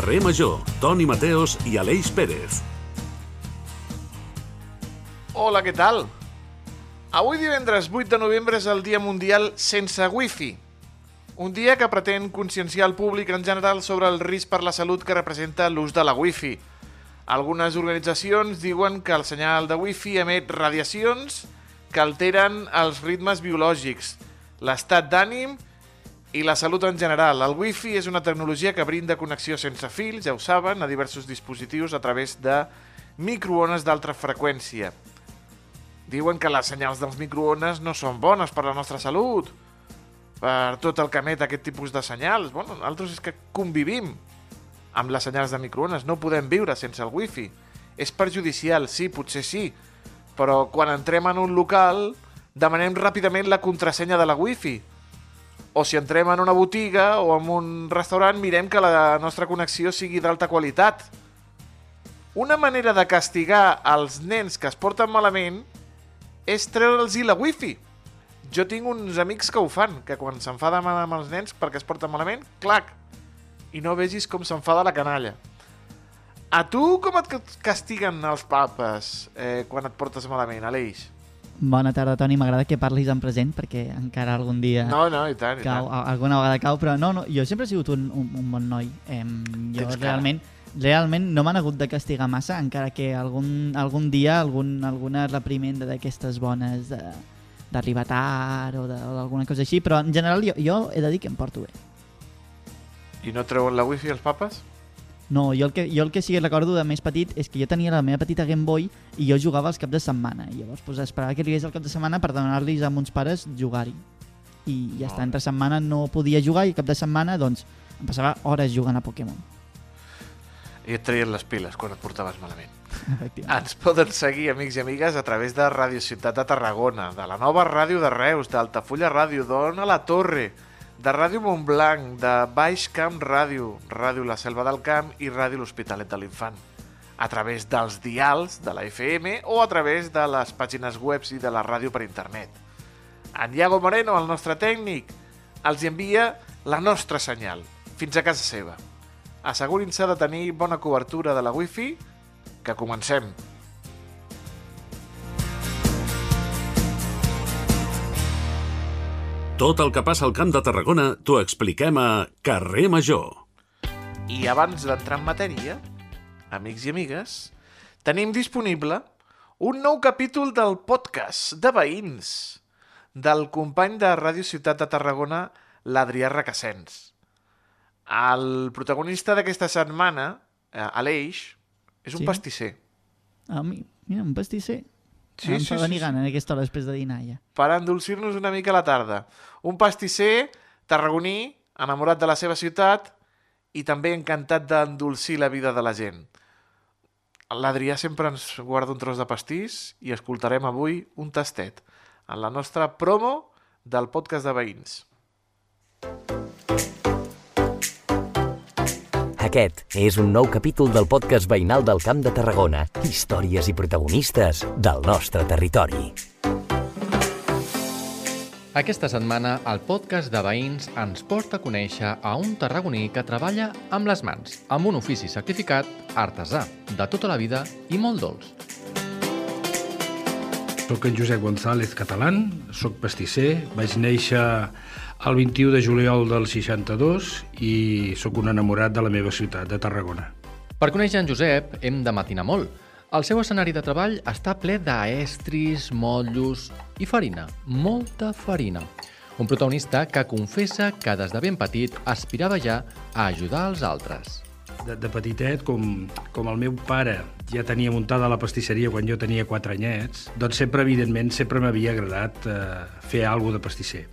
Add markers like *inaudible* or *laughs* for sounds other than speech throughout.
Carrer Major, Toni Mateos i Aleix Pérez. Hola, què tal? Avui divendres 8 de novembre és el Dia Mundial sense Wi-Fi. Un dia que pretén conscienciar el públic en general sobre el risc per la salut que representa l'ús de la Wi-Fi. Algunes organitzacions diuen que el senyal de Wi-Fi emet radiacions que alteren els ritmes biològics, l'estat d'ànim i la salut en general. El Wi-Fi és una tecnologia que brinda connexió sense fils, ja ho saben, a diversos dispositius a través de microones d'alta freqüència. Diuen que les senyals dels microones no són bones per la nostra salut, per tot el que emet aquest tipus de senyals. Bueno, nosaltres és que convivim amb les senyals de microones, no podem viure sense el wifi. És perjudicial, sí, potser sí, però quan entrem en un local demanem ràpidament la contrasenya de la wifi. O si entrem en una botiga o en un restaurant mirem que la nostra connexió sigui d'alta qualitat. Una manera de castigar els nens que es porten malament és treure'ls la wifi. Jo tinc uns amics que ho fan, que quan s'enfaden amb els nens perquè es porten malament, clac, i no vegis com s'enfada la canalla. A tu com et castiguen els papes eh, quan et portes malament, Aleix? Bona tarda, Toni. M'agrada que parlis en present perquè encara algun dia No, no, i tant, i cau, tant. alguna vegada cau, però no, no, jo sempre he sigut un, un, un bon noi. Em, jo Tens cara. realment, realment no m'han hagut de castigar massa, encara que algun, algun dia algun, alguna reprimenda d'aquestes bones de d'arribar tard o d'alguna cosa així, però en general jo, jo he de dir que em porto bé. I no treuen la wifi els papes? No, jo el, que, jo el que sí que recordo de més petit és que jo tenia la meva petita Game Boy i jo jugava els caps de setmana. I llavors pues, esperava que arribés el cap de setmana per demanar-los a mons pares jugar-hi. I ja està, entre setmana no podia jugar i cap de setmana doncs em passava hores jugant a Pokémon. I et treien les piles quan et portaves malament. *laughs* Ens poden seguir, amics i amigues, a través de Ràdio Ciutat de Tarragona, de la nova ràdio de Reus, d'Altafulla Ràdio, d'Ona la Torre, de Ràdio Montblanc, de Baix Camp Ràdio, Ràdio La Selva del Camp i Ràdio L'Hospitalet de l'Infant. A través dels dials de la FM o a través de les pàgines webs i de la ràdio per internet. En Iago Moreno, el nostre tècnic, els envia la nostra senyal, fins a casa seva. Assegurin-se de tenir bona cobertura de la wifi, que comencem. Tot el que passa al Camp de Tarragona t'ho expliquem a Carrer Major. I abans d'entrar en matèria, amics i amigues, tenim disponible un nou capítol del podcast de veïns del company de Ràdio Ciutat de Tarragona, l'Adrià Requesens. El protagonista d'aquesta setmana, eh, Aleix, és un Sí? pastisser. A mi, mira, un pastisser. Sí, em sí, fa venir sí. gana en aquesta hora després de dinar ja. per endolcir-nos una mica la tarda. Un pastisser tarragoní, enamorat de la seva ciutat i també encantat d'endolcir la vida de la gent. L'Adrià sempre ens guarda un tros de pastís i escoltarem avui un tastet en la nostra promo del podcast de veïns. Aquest és un nou capítol del podcast veïnal del Camp de Tarragona. Històries i protagonistes del nostre territori. Aquesta setmana, el podcast de veïns ens porta a conèixer a un tarragoní que treballa amb les mans, amb un ofici certificat artesà, de tota la vida i molt dolç. Soc en Josep González Catalán, soc pastisser, vaig néixer el 21 de juliol del 62 i sóc un enamorat de la meva ciutat, de Tarragona. Per conèixer en Josep hem de matinar molt. El seu escenari de treball està ple d'estris, motllos i farina, molta farina. Un protagonista que confessa que des de ben petit aspirava ja a ajudar els altres. De, de petitet, com, com el meu pare ja tenia muntada la pastisseria quan jo tenia 4 anyets, doncs sempre, evidentment, sempre m'havia agradat eh, fer alguna de pastisser.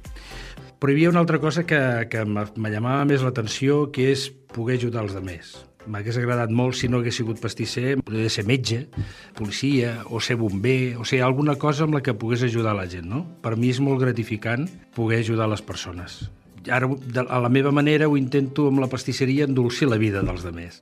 Però hi havia una altra cosa que, que me llamava més l'atenció, que és poder ajudar els altres. M'hagués agradat molt si no hagués sigut pastisser, podria ser metge, policia, o ser bomber, o ser alguna cosa amb la que pogués ajudar la gent, no? Per mi és molt gratificant poder ajudar les persones. Ara, a la meva manera, ho intento amb la pastisseria endolcir la vida dels altres.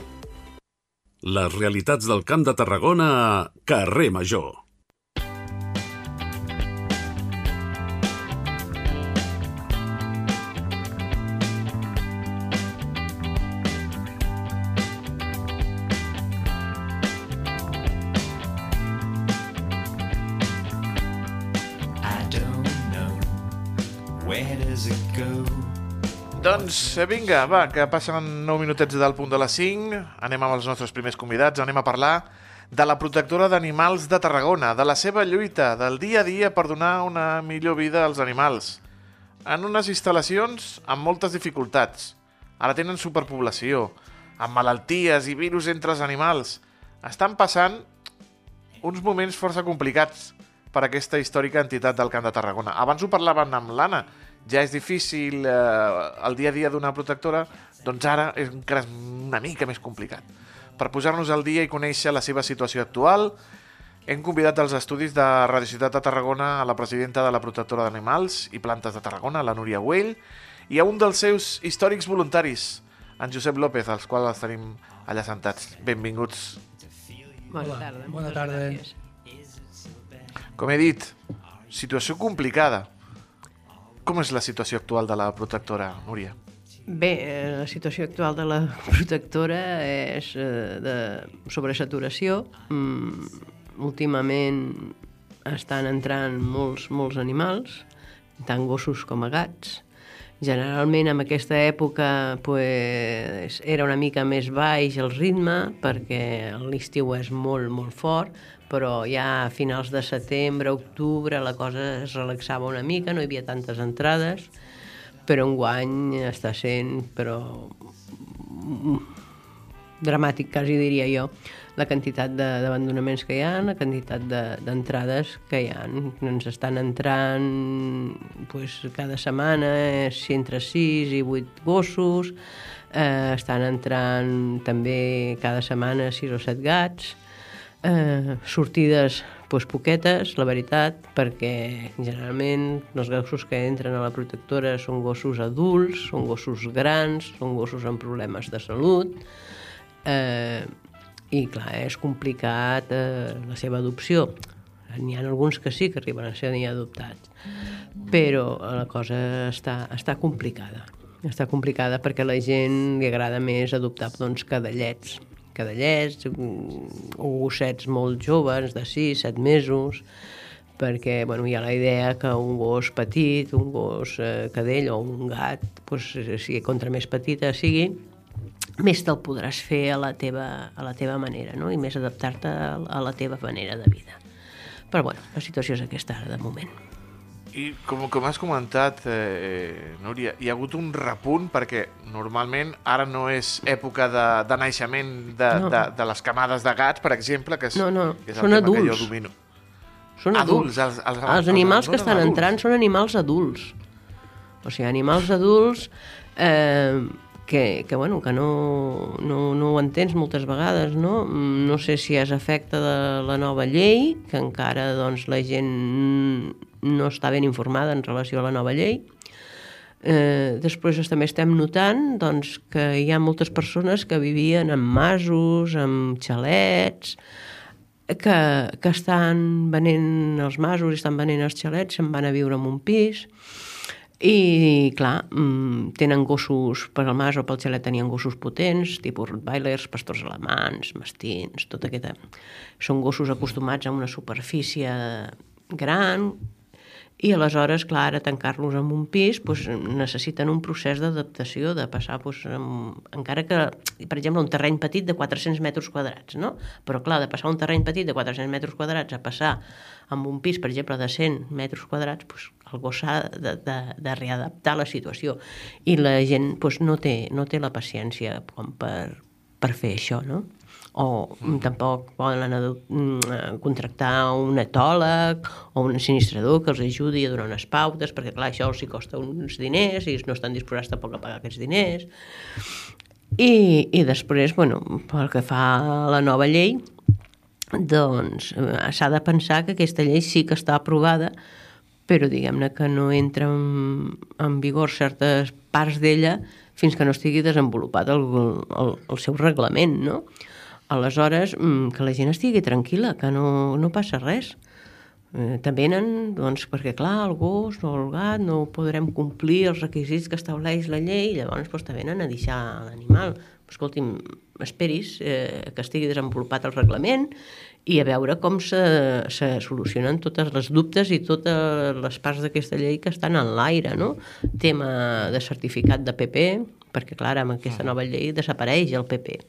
Les realitats del Camp de Tarragona a Carrer Major. Doncs eh, vinga, va, que passen 9 minutets del punt de les 5. Anem amb els nostres primers convidats. Anem a parlar de la protectora d'animals de Tarragona, de la seva lluita, del dia a dia per donar una millor vida als animals. En unes instal·lacions amb moltes dificultats. Ara tenen superpoblació, amb malalties i virus entre els animals. Estan passant uns moments força complicats per aquesta històrica entitat del Camp de Tarragona. Abans ho parlaven amb l'Anna, ja és difícil eh, el dia a dia d'una protectora, doncs ara és encara una mica més complicat. Per posar-nos al dia i conèixer la seva situació actual, hem convidat als estudis de Radio Ciutat de Tarragona a la presidenta de la protectora d'animals i plantes de Tarragona, la Núria Güell, i a un dels seus històrics voluntaris, en Josep López, als quals els tenim allà sentats. Benvinguts. Bona tarda. bona tarda. gràcies. Com he dit, situació complicada. Com és la situació actual de la protectora, Núria? Bé, eh, la situació actual de la *laughs* protectora és eh, de sobresaturació. Mm, últimament estan entrant molts, molts animals, tant gossos com a gats. Generalment en aquesta època pues, era una mica més baix el ritme perquè l'estiu és molt, molt fort, però ja a finals de setembre, octubre, la cosa es relaxava una mica, no hi havia tantes entrades, però enguany està sent però, dramàtic, quasi diria jo, la quantitat de- d'abandonaments que hi ha, la quantitat de- d'entrades que hi ha. Ens estan entrant pues, cada setmana eh, entre 6 i 8 gossos, eh, estan entrant també cada setmana 6 o 7 gats, eh, sortides pues, poquetes, la veritat, perquè generalment els gossos que entren a la protectora són gossos adults, són gossos grans, són gossos amb problemes de salut, eh, i clar, és complicat eh, la seva adopció. N'hi ha alguns que sí que arriben a ser adoptats, però la cosa està, està complicada. Està complicada perquè a la gent li agrada més adoptar doncs, cadallets, cadallets mm, o gossets molt joves, de 6, 7 mesos, perquè bueno, hi ha la idea que un gos petit, un gos eh, cadell o un gat, doncs, si contra més petita sigui, més te'l podràs fer a la teva, a la teva manera, no? i més adaptar-te a la teva manera de vida. Però bueno, la situació és aquesta ara, de moment. I com, com has comentat, eh, Núria, hi ha hagut un repunt perquè normalment ara no és època de, de naixement de, No. de, de les camades de gats, per exemple, que és, No, no, que és el són tema que jo adults. domino. Són Adults, adults. els- els- els animals que els estan adults. entrant són animals adults. O sigui, animals adults eh, que, que, bueno, que no, no, no ho entens moltes vegades, no? No sé si és efecte de la nova llei, que encara doncs, la gent no està ben informada en relació a la nova llei, Eh, després es- també estem notant doncs, que hi ha moltes persones que vivien en masos, en xalets, que, que estan venent els masos i estan venent els xalets, se'n van a viure en un pis. I, clar, mm, tenen gossos per al mas o pel xalet tenien gossos potents, tipus rottweilers, pastors alemans, mastins, tot aquesta... Són gossos acostumats a una superfície gran, i aleshores, clar, ara tancar-los en un pis doncs, necessiten un procés d'adaptació, de passar, doncs, amb, encara que, per exemple, un terreny petit de 400 metres quadrats, no? Però, clar, de passar un terreny petit de 400 metres quadrats a passar amb un pis, per exemple, de 100 metres quadrats, doncs, el gos s'ha de, de, de readaptar la situació. I la gent doncs, no, té, no té la paciència com per per fer això, no? O mm. tampoc poden mm, eh, contractar un etòleg o un sinistrador que els ajudi a donar unes pautes, perquè clar, això els costa uns diners i no estan disposats tampoc a pagar aquests diners. I, i després, bueno, pel que fa a la nova llei, doncs eh, s'ha de pensar que aquesta llei sí que està aprovada, però diguem-ne que no entra en, en vigor certes parts d'ella fins que no estigui desenvolupat el, el, el seu reglament, no? Aleshores, mm, que la gent estigui tranquil·la, que no, no passa res. Eh, també venen, doncs, perquè clar, el gos o el gat no podrem complir els requisits que estableix la llei, llavors doncs, te venen a deixar l'animal. Escolti'm, esperis eh, que estigui desenvolupat el reglament i a veure com se, se solucionen totes les dubtes i totes les parts d'aquesta llei que estan en l'aire, no? Tema de certificat de PP, perquè clar, amb aquesta nova llei desapareix el PP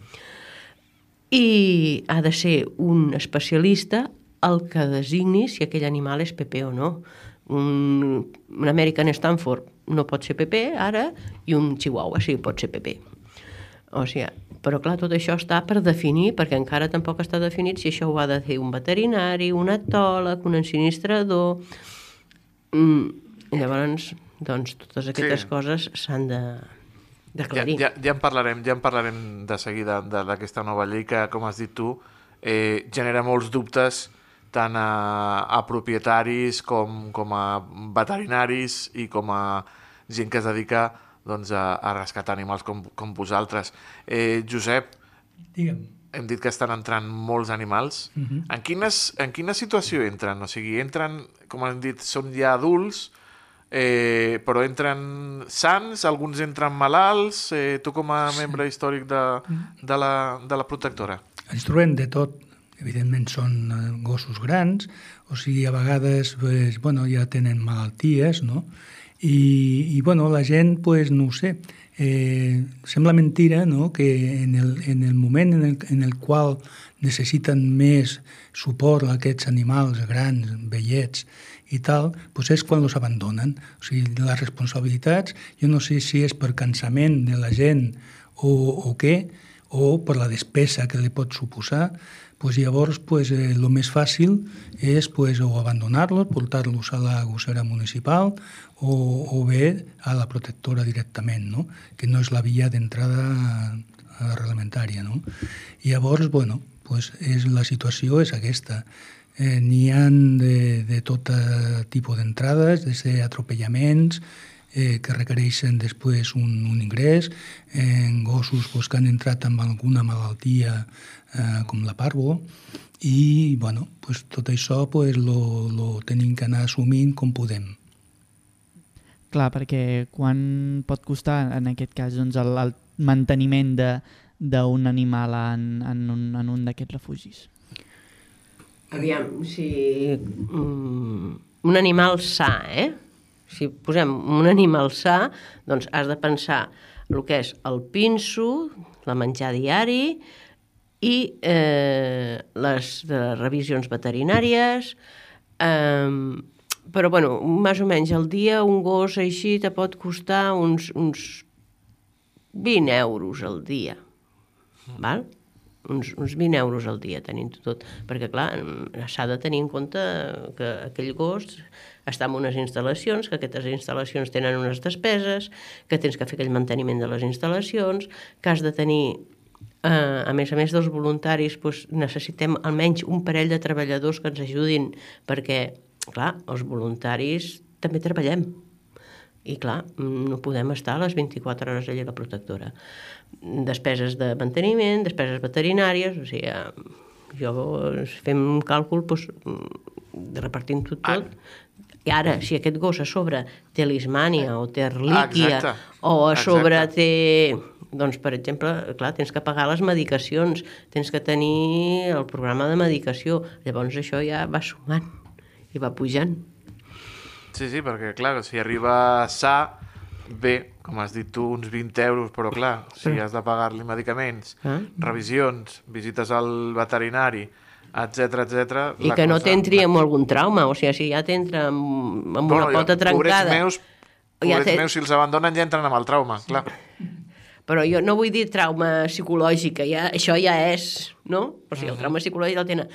i ha de ser un especialista el que designi si aquell animal és PP o no. Un, un American Stanford no pot ser PP ara i un Chihuahua sí pot ser PP. O sigui, però clar, tot això està per definir, perquè encara tampoc està definit si això ho ha de fer un veterinari, un etòleg, un ensinistrador... Mm, llavors, doncs, totes aquestes Sí. coses s'han de d'aclarir. ja, ja en parlarem, ja en parlarem de seguida de- d'aquesta nova llei que, com has dit tu, eh, genera molts dubtes tant a, a propietaris com, com a veterinaris i com a gent que es dedica doncs, a, a rescatar animals com, com vosaltres. Eh, Josep, Digue'm. hem dit que estan entrant molts animals. Mhm. en, quines, en quina situació entren? O sigui, entren, com hem dit, són ja adults, eh, però entren sants, alguns entren malalts. Eh, tu com a membre històric de, de, la, de la protectora. Ens trobem de tot. Evidentment són eh, gossos grans, o sigui, a vegades pues, bueno, ja tenen malalties, no? I, i bueno, la gent, pues, no ho sé, eh, sembla mentira no? que en el, en el moment en el, en el qual necessiten més suport a aquests animals grans, vellets i tal, doncs és quan els abandonen. O sigui, les responsabilitats, jo no sé si és per cansament de la gent o, o què, o per la despesa que li pot suposar, pues llavors pues, eh, lo més fàcil és pues, o abandonar-los, portar-los a la gossera municipal o, o bé a la protectora directament, no? que no és la via d'entrada eh, reglamentària. No? Llavors, bueno, pues, és, la situació és aquesta. Eh, N'hi ha de, de tot eh, tipus d'entrades, des d'atropellaments, eh, que requereixen després un, un ingrés, en gossos pues, que han entrat amb alguna malaltia eh, com la parvo, i bueno, pues, tot això pues, lo, lo tenim que anar assumint com podem. Clar, perquè quan pot costar, en aquest cas, doncs, el, el manteniment d'un animal en, en un, en un d'aquests refugis? Aviam, si... Mm, un animal sa, eh? Si posem un animal sa, doncs has de pensar el que és el pinso, la menjar diari i eh, les de revisions veterinàries, eh, però bueno, més o menys al dia un gos així te pot costar uns, uns 20 euros al dia, val? Uns, uns 20 euros al dia tenint tot, perquè clar, s'ha de tenir en compte que aquell gos està en unes instal·lacions, que aquestes instal·lacions tenen unes despeses, que tens que fer aquell manteniment de les instal·lacions, que has de tenir Eh, a més a més dels voluntaris doncs, necessitem almenys un parell de treballadors que ens ajudin perquè, clar, els voluntaris també treballem i clar, no podem estar a les 24 hores allà a la protectora. Despeses de manteniment, despeses veterinàries, o sigui, eh, jo fem un càlcul doncs, repartint-ho tot. I ara, si aquest gos a sobre té lismània o té relíquia Exacte. o a sobre Exacte. té... Doncs, per exemple, clar, tens que pagar les medicacions, tens que tenir el programa de medicació. Llavors això ja va sumant i va pujant. Sí, sí, perquè, clar, si arriba sa, bé, com has dit tu, uns 20 euros, però clar, si has de pagar-li medicaments, Ah. revisions, visites al veterinari, etc etc. I que no t'entri amb algun trauma, o sigui, si ja t'entra amb, amb una pota trencada... Pobrets meus, ja pobrets té- meus, si els abandonen ja entren amb el trauma, clar. Però jo no vull dir trauma psicològic, que ja, això ja és, no? O sigui, el trauma psicològic el tenen...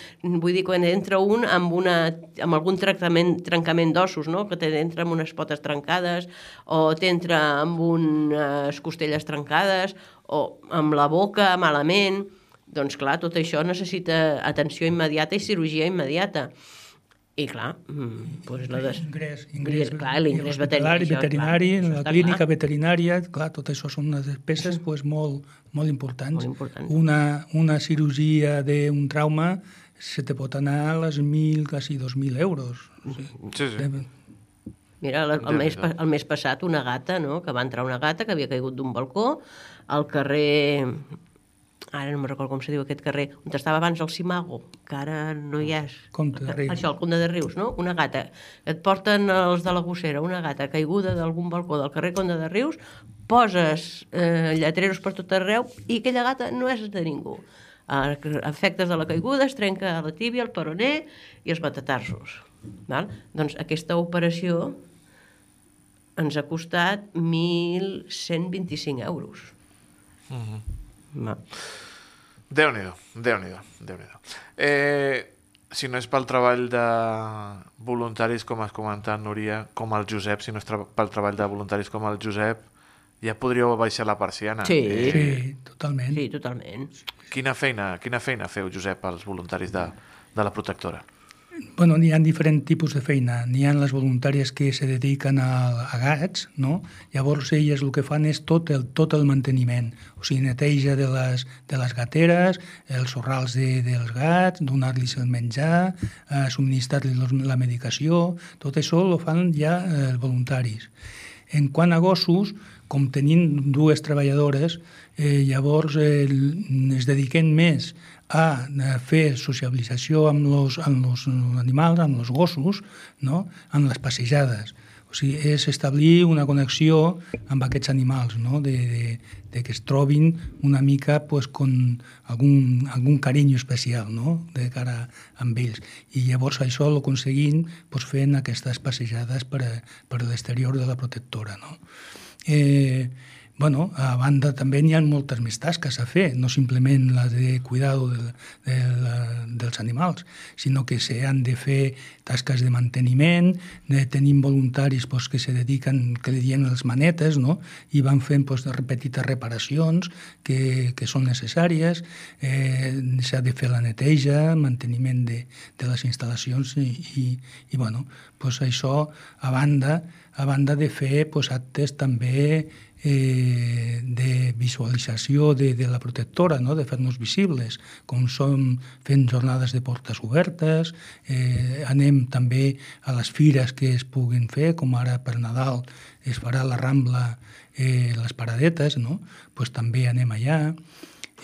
Vull dir, quan entra un amb, una, amb algun tractament, trencament d'ossos, no? Que t'entra amb unes potes trencades, o t'entra amb unes costelles trencades, o amb la boca malament... Doncs clar, tot això necessita atenció immediata i cirurgia immediata. I clar, mm, doncs la des... Ingrés, ingrés, clar, l'ingrés hospitalari, veterinari, això la clínica clar. veterinària, clar, tot això són unes despeses pues, molt, molt importants. Molt importants. Una, una cirurgia d'un trauma se te pot anar a les 1.000, quasi 2.000 euros. Sí, sí. Mira, el, el, mes, el mes passat una gata, no?, que va entrar una gata que havia caigut d'un balcó al carrer... Ara no me'n recordo com se diu aquest carrer, on estava abans el Simago, que ara no hi és. Comte de Rius. Això, el Comte de Rius, no? Una gata. Et porten els de la gossera, una gata caiguda d'algun balcó del carrer Comte de Rius, poses eh, lletreros per tot arreu i aquella gata no és de ningú. A efectes de la caiguda es trenca la tíbia, el peroné i els metatarsos. Val? Doncs aquesta operació ens ha costat 1.125 euros. Va. Déu-n'hi-do, Déu-n'hi-do, déu nhi déu eh, Si no és pel treball de voluntaris, com has comentat, Núria, com el Josep, si no és tra pel treball de voluntaris com el Josep, ja podríeu baixar la persiana. Sí. Eh, Sí, totalment. Sí, totalment. quina, feina, quina feina feu, Josep, als voluntaris de, de la protectora? Bueno, n'hi ha diferents tipus de feina. N'hi ha les voluntàries que se dediquen a, a gats, no? Llavors elles el que fan és tot el, tot el manteniment. O sigui, neteja de les, de les gateres, els sorrals de, dels gats, donar-los el menjar, eh, subministrar-los la medicació, tot això ho fan ja eh, els voluntaris. En quant a gossos, com tenim dues treballadores, eh, llavors eh, es dediquen més a eh, fer sociabilització amb els amb los animals, amb els gossos, no? amb les passejades. O sigui, és establir una connexió amb aquests animals, no? de, de, de que es trobin una mica pues, con algun, algun carinyo especial no? de cara amb ells. I llavors això ho aconseguim pues, fent aquestes passejades per, a- per l'exterior de la protectora. No? Eh, bueno, a banda també n'hi ha moltes més tasques a fer, no simplement la de cuidado de, de, la, dels animals, sinó que se han de fer tasques de manteniment, de, tenim voluntaris pues, que se dediquen, que li diem les manetes, no? i van fent pues, de petites reparacions que, que són necessàries, eh, s'ha de fer la neteja, manteniment de, de les instal·lacions i, i, i bueno, pues això a banda, a banda de fer pues, actes també eh, de visualització de, de la protectora, no? de fer-nos visibles, com som fent jornades de portes obertes, eh, anem també a les fires que es puguin fer, com ara per Nadal es farà la Rambla, eh, les paradetes, no? pues també anem allà.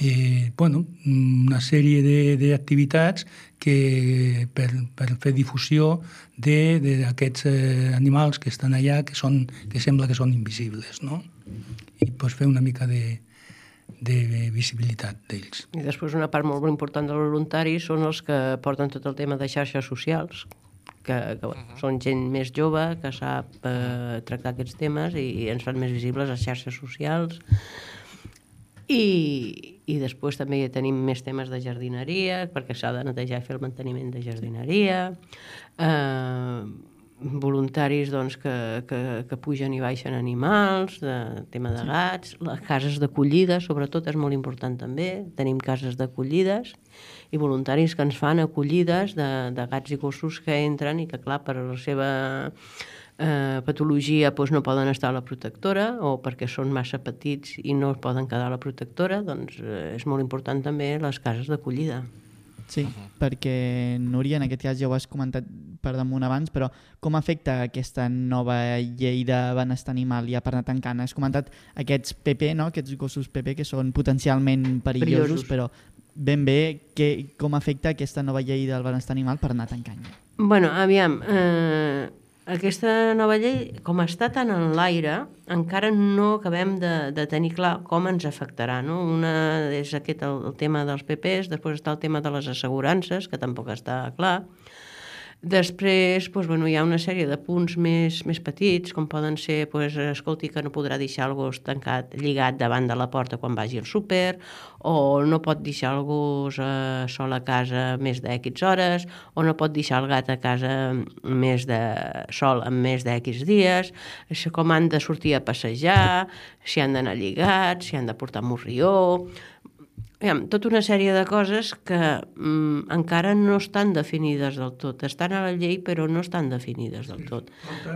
Eh, bueno, una sèrie de- d'activitats que per, per fer difusió de- de- d'aquests eh, animals que estan allà, que, són, que sembla que són invisibles, no? I pues, fer una mica de, de visibilitat d'ells. I després una part molt important dels voluntaris són els que porten tot el tema de xarxes socials, que, que bueno, són gent més jove, que sap eh, tractar aquests temes i, i ens fan més visibles a xarxes socials. I, I després també hi tenim més temes de jardineria, perquè s'ha de netejar i fer el manteniment de jardineria. Eh, voluntaris doncs, que, que, que pugen i baixen animals, de tema de gats, les cases d'acollida, sobretot és molt important també, tenim cases d'acollides i voluntaris que ens fan acollides de, de gats i gossos que entren i que, clar, per la seva eh, patologia doncs, no poden estar a la protectora o perquè són massa petits i no poden quedar a la protectora, doncs eh, és molt important també les cases d'acollida. Sí, perquè Núria, en aquest cas ja ho has comentat per damunt abans, però com afecta aquesta nova llei de benestar animal ja per anar tancant? Has comentat aquests PP, no? aquests gossos PP que són potencialment perillosos, Perillosos. però ben bé que, com afecta aquesta nova llei del benestar animal per anar tancant. Bueno, aviam, eh, aquesta nova llei, com està tan en l'aire, encara no acabem de, de tenir clar com ens afectarà. No? Una és aquest el, el tema dels PPs, després està el tema de les assegurances, que tampoc està clar. Després doncs, bueno, hi ha una sèrie de punts més, més petits, com poden ser, doncs, escolti, que no podrà deixar el gos tancat, lligat davant de la porta quan vagi al súper, o no pot deixar el gos eh, sol a casa més d'X hores, o no pot deixar el gat a casa més de sol en més d'X dies, com han de sortir a passejar, si han d'anar lligats, si han de portar morrió, Aviam, tota una sèrie de coses que mm, encara no estan definides del tot. Estan a la llei, però no estan definides del tot.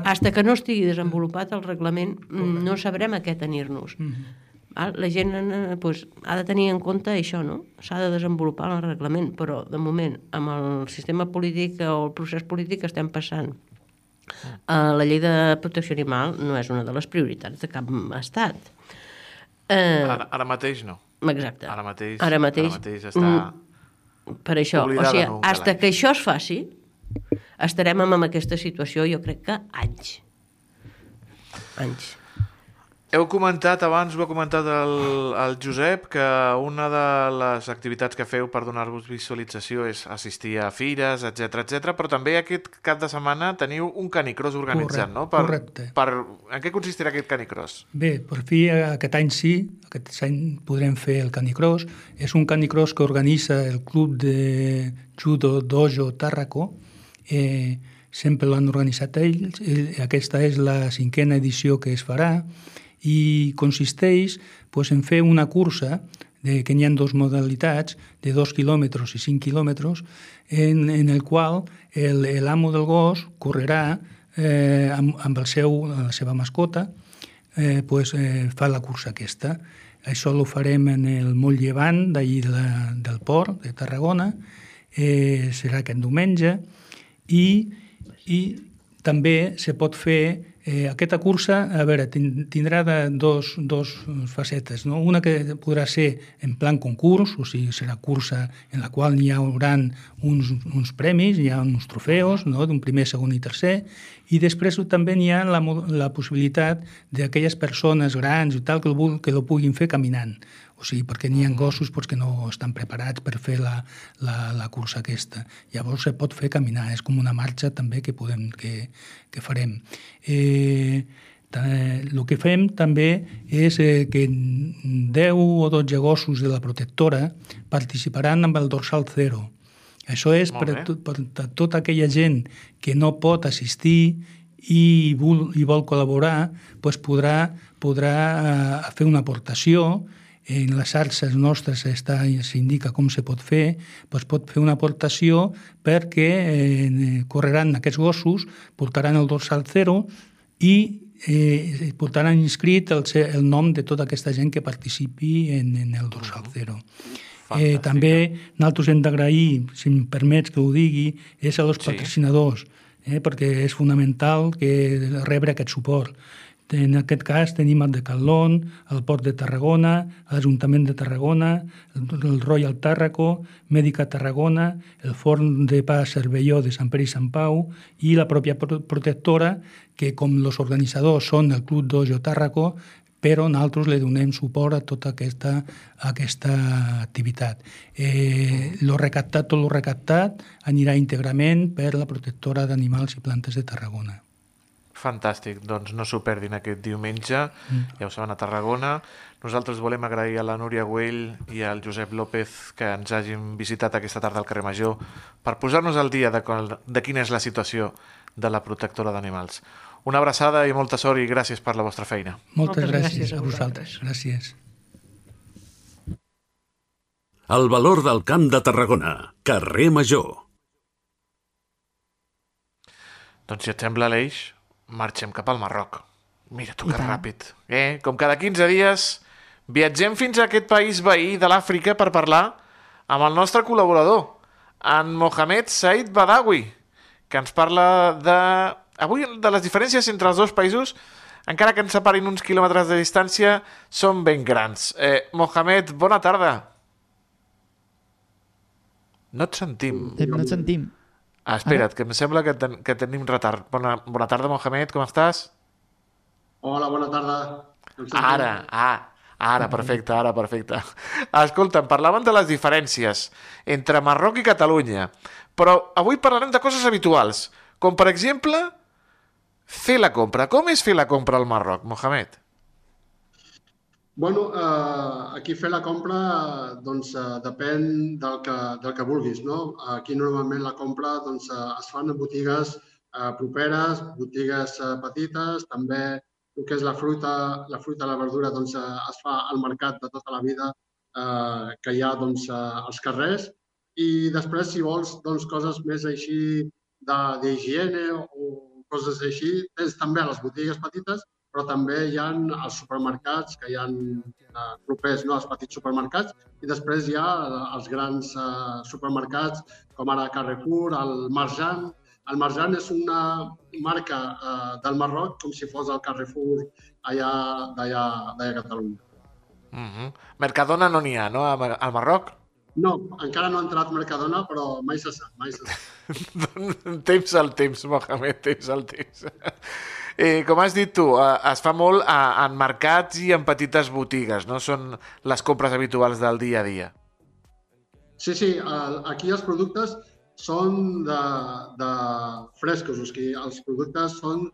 Hasta que no estigui desenvolupat el reglament, mm, no sabrem a què tenir-nos. Val? La gent eh, pues, ha de tenir en compte això, no? S'ha de desenvolupar el reglament, però de moment, amb el sistema polític o el procés polític que estem passant, eh, la llei de protecció animal no és una de les prioritats de cap estat. Eh, Ara, ara mateix no. Exacte. Ara mateix, Ara mateix, ara mateix està... mm, per això, o sigui, hasta calaix. que això es faci, estarem amb aquesta situació, jo crec que anys. Anys. Heu comentat abans, ho ha comentat el, el Josep, que una de les activitats que feu per donar-vos visualització és assistir a fires, etc etc. però també aquest cap de setmana teniu un canicross organitzat, Correcte, no? Per, correcte. Per, en què consistirà aquest canicross? Bé, per fi aquest any sí, aquest any podrem fer el canicross. És un canicross que organitza el club de judo dojo Tàrraco. Eh, sempre l'han organitzat ells. Eh, Aquesta és la cinquena edició que es farà i consisteix pues, en fer una cursa de, que n'hi ha dos modalitats, de 2 quilòmetres i 5 quilòmetres, en, en el qual l'amo del gos correrà eh, amb, amb el seu, la seva mascota, eh, pues, eh, fa la cursa aquesta. Això ho farem en el moll llevant d'ahir de del port, de Tarragona, eh, serà aquest diumenge, i, i també se pot fer Eh, aquesta cursa, a veure, tin- tindrà de dos, dos facetes. No? Una que podrà ser en plan concurs, o sigui, serà cursa en la qual hi haurà uns, uns premis, hi ha uns trofeus no? d'un primer, segon i tercer, i després també n'hi ha la, la possibilitat d'aquelles persones grans i tal que, vul- que lo puguin fer caminant. O sigui, perquè n'hi ha gossos doncs, que no estan preparats per fer la, la, la cursa aquesta. Llavors se pot fer caminar, és com una marxa també que, podem, que, que farem. Eh, el que fem també és eh, que 10 o 12 gossos de la protectora participaran amb el dorsal zero. Això és per, a tot, per a tota aquella gent que no pot assistir i vol, i vol col·laborar, doncs podrà, podrà eh, fer una aportació en les xarxes nostres està, s'indica com se pot fer, doncs pot fer una aportació perquè eh, correran aquests gossos, portaran el dorsal zero i eh, portaran inscrit el, el nom de tota aquesta gent que participi en, en el dorsal zero. Eh, també nosaltres hem d'agrair, si em permets que ho digui, és a los Sí. patrocinadors, eh, perquè és fonamental que rebre aquest suport. En aquest cas tenim el Decathlon, el Port de Tarragona, l'Ajuntament de Tarragona, el, el Royal Tàrraco, Mèdica Tarragona, el Forn de Pa Cervelló de Sant Pere i Sant Pau i la pròpia pro- protectora, que com els organitzadors són el Club Dojo Tàrraco, però nosaltres li donem suport a tota aquesta, aquesta activitat. Eh, lo recaptat, tot lo recaptat anirà íntegrament per la protectora d'animals i plantes de Tarragona. Fantàstic, doncs no s'ho perdin aquest diumenge, ja ho saben, a Tarragona. Nosaltres volem agrair a la Núria Güell i al Josep López que ens hagin visitat aquesta tarda al carrer Major per posar-nos al dia de, qual, de quina és la situació de la protectora d'animals. Una abraçada i molta sort i gràcies per la vostra feina. Moltes, Moltes gràcies, gràcies a a vosaltres. Gràcies. El valor del camp de Tarragona. Carrer Major. Doncs si et sembla, Aleix, marxem cap al Marroc. Mira tu que ràpid. Eh? Com cada 15 dies, viatgem fins a aquest país veí de l'Àfrica per parlar amb el nostre col·laborador, en Mohamed Said Badawi, que ens parla de... Avui, de les diferències entre els dos països, encara que ens separin uns quilòmetres de distància, són ben grans. Eh, Mohamed, bona tarda. No et sentim. No et sentim. Ah, espera't, que em sembla que, ten, que tenim retard. Bona, bona tarda, Mohamed, com estàs? Hola, bona tarda. Ara, ah, Ara, perfecte, ara, perfecte. Escolta, parlaven de les diferències entre Marroc i Catalunya, però avui parlarem de coses habituals, com per exemple fer la compra. Com és fer la compra al Marroc, Mohamed? Bueno, eh, aquí fer la compra doncs, eh, depèn del que, del que vulguis. No? Aquí normalment la compra doncs, eh, es fan en botigues eh, properes, botigues eh, petites, també el que és la fruita, la fruita i la verdura doncs, eh, es fa al mercat de tota la vida eh, que hi ha doncs, eh, als carrers i després, si vols doncs, coses més així d'higiene o coses així, tens també les botigues petites, però també hi ha els supermercats, que hi ha eh, propers no, als petits supermercats, i després hi ha eh, els grans eh, supermercats, com ara Carrefour, el Marjan, el Marjan és una marca eh, del Marroc com si fos el Carrefour allà d'allà a Catalunya. Mm -hmm. Mercadona no n'hi ha, no, al Marroc? No, encara no ha entrat Mercadona, però mai se sap, mai se sap. *laughs* temps al temps, Mohamed, temps al temps. Eh, com has dit tu, eh, es fa molt a, en mercats i en petites botigues, no? Són les compres habituals del dia a dia. Sí, sí, aquí els productes són de, de frescos, o sigui, els productes són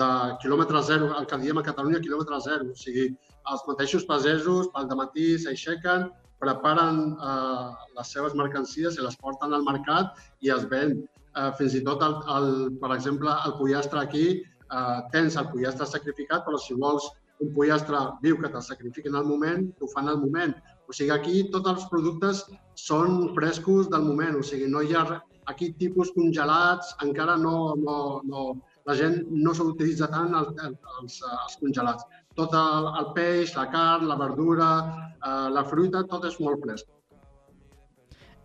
de quilòmetre zero, el que diem a Catalunya quilòmetre zero, o sigui, els mateixos pagesos pel matí s'aixequen, preparen eh, les seves mercancies i les porten al mercat i es ven. Eh, fins i tot, el, el, per exemple, el pollastre aquí, eh, tens el pollastre sacrificat, però si vols un pollastre viu que te'l sacrifiquin al moment, t'ho fan al moment. O sigui, aquí tots els productes són frescos del moment, o sigui, no hi ha aquí tipus congelats encara no, no, no la gent no s'utilitza tant els, els, els congelats. Tot el, el peix, la carn, la verdura, eh, la fruita, tot és molt fresc.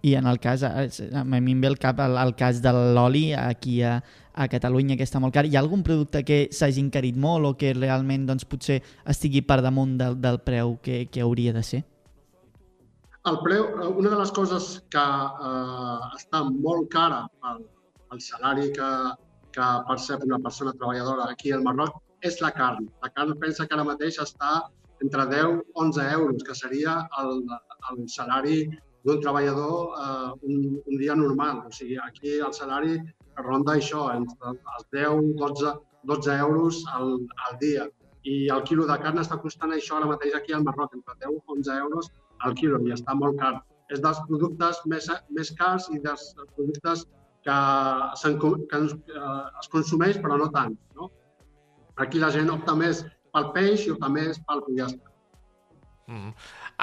I en el cas, a mi em ve el cap el, el cas de l'oli aquí a, a Catalunya, que està molt car. Hi ha algun producte que s'hagi encarit molt o que realment doncs, potser estigui per damunt del, del preu que, que hauria de ser? El preu, una de les coses que eh, està molt cara pel, pel salari que, que percep una persona treballadora aquí al Marroc és la carn. La carn pensa que ara mateix està entre 10 i 11 euros, que seria el, el salari d'un treballador eh, un, un dia normal. O sigui, aquí el salari ronda això, entre els 10 12, 12 euros al, al dia. I el quilo de carn està costant això ara mateix aquí al Marroc, entre 10 i 11 euros al quilo i està molt car. És dels productes més, més cars i dels productes que, que eh, es consumeix però no tant. No? Aquí la gent opta més pel peix i opta més pel pollastre. Mm.